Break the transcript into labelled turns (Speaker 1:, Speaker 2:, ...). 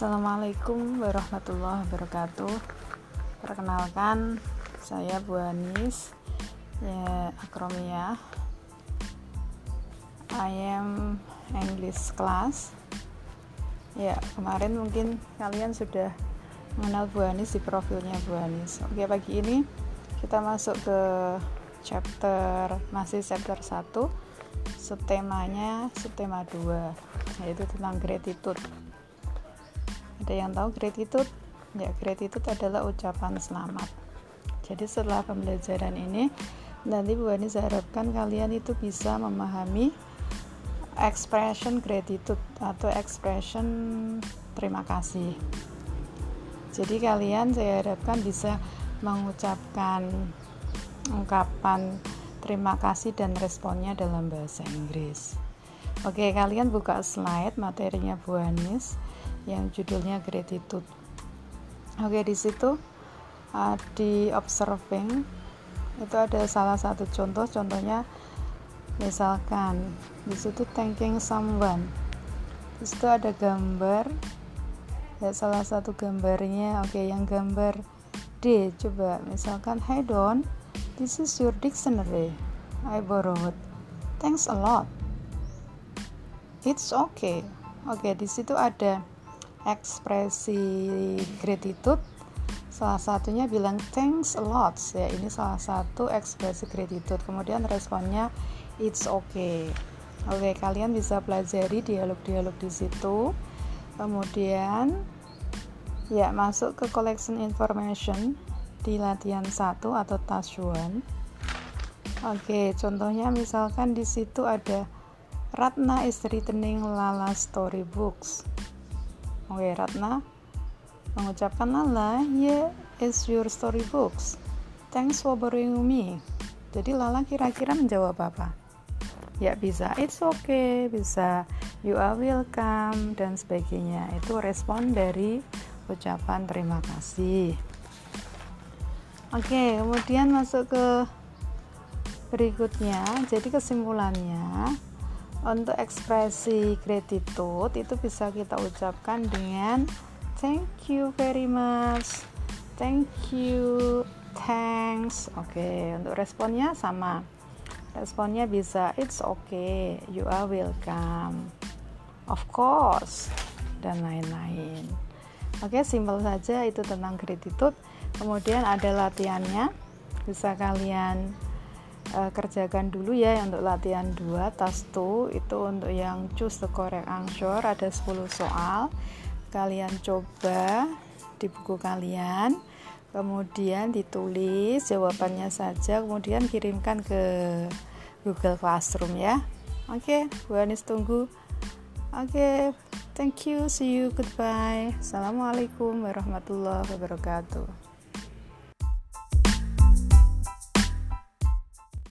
Speaker 1: Assalamualaikum warahmatullahi wabarakatuh. Perkenalkan, saya Bu Anis, ya, Akromia. I am English class. Ya, kemarin mungkin kalian sudah mengenal Bu Anis di profilnya Bu Anis. Oke, pagi ini kita masuk ke chapter masih chapter 1 subtemanya subtema 2 yaitu tentang gratitude ada yang tahu gratitude? Ya gratitude adalah ucapan selamat. Jadi setelah pembelajaran ini nanti Bu Ani harapkan kalian itu bisa memahami expression gratitude atau expression terima kasih. Jadi kalian saya harapkan bisa mengucapkan ungkapan terima kasih dan responnya dalam bahasa Inggris oke kalian buka slide materinya Bu Anis yang judulnya gratitude. Oke, di situ uh, di observing. Itu ada salah satu contoh, contohnya misalkan di situ thanking someone. Di situ ada gambar. Ya salah satu gambarnya oke yang gambar D coba. Misalkan hey Don this is your dictionary. I borrowed. Thanks a lot it's okay. Oke di situ ada ekspresi gratitude. Salah satunya bilang thanks a lot. Ya ini salah satu ekspresi gratitude. Kemudian responnya it's okay. Oke kalian bisa pelajari dialog-dialog di situ. Kemudian ya masuk ke collection information di latihan 1 atau task 1 oke contohnya misalkan di situ ada Ratna is returning Lala storybooks Oke, Ratna mengucapkan Lala, yeah, it's your storybooks. Thanks for borrowing me. Jadi Lala kira-kira menjawab apa? Ya bisa, it's okay, bisa you are welcome dan sebagainya. Itu respon dari ucapan terima kasih. Oke, kemudian masuk ke berikutnya. Jadi kesimpulannya, untuk ekspresi gratitude itu bisa kita ucapkan dengan thank you very much. Thank you thanks. Oke okay, untuk responnya sama. Responnya bisa it's okay you are welcome. Of course dan lain-lain. Oke okay, simpel saja itu tentang gratitude. Kemudian ada latihannya. Bisa kalian uh, kerjakan dulu ya untuk latihan 2 task 2 itu untuk yang choose the correct answer ada 10 soal. Kalian coba di buku kalian kemudian ditulis jawabannya saja kemudian kirimkan ke Google Classroom ya. Oke okay, Bu Anis tunggu. Oke okay, thank you see you goodbye. Assalamualaikum warahmatullahi wabarakatuh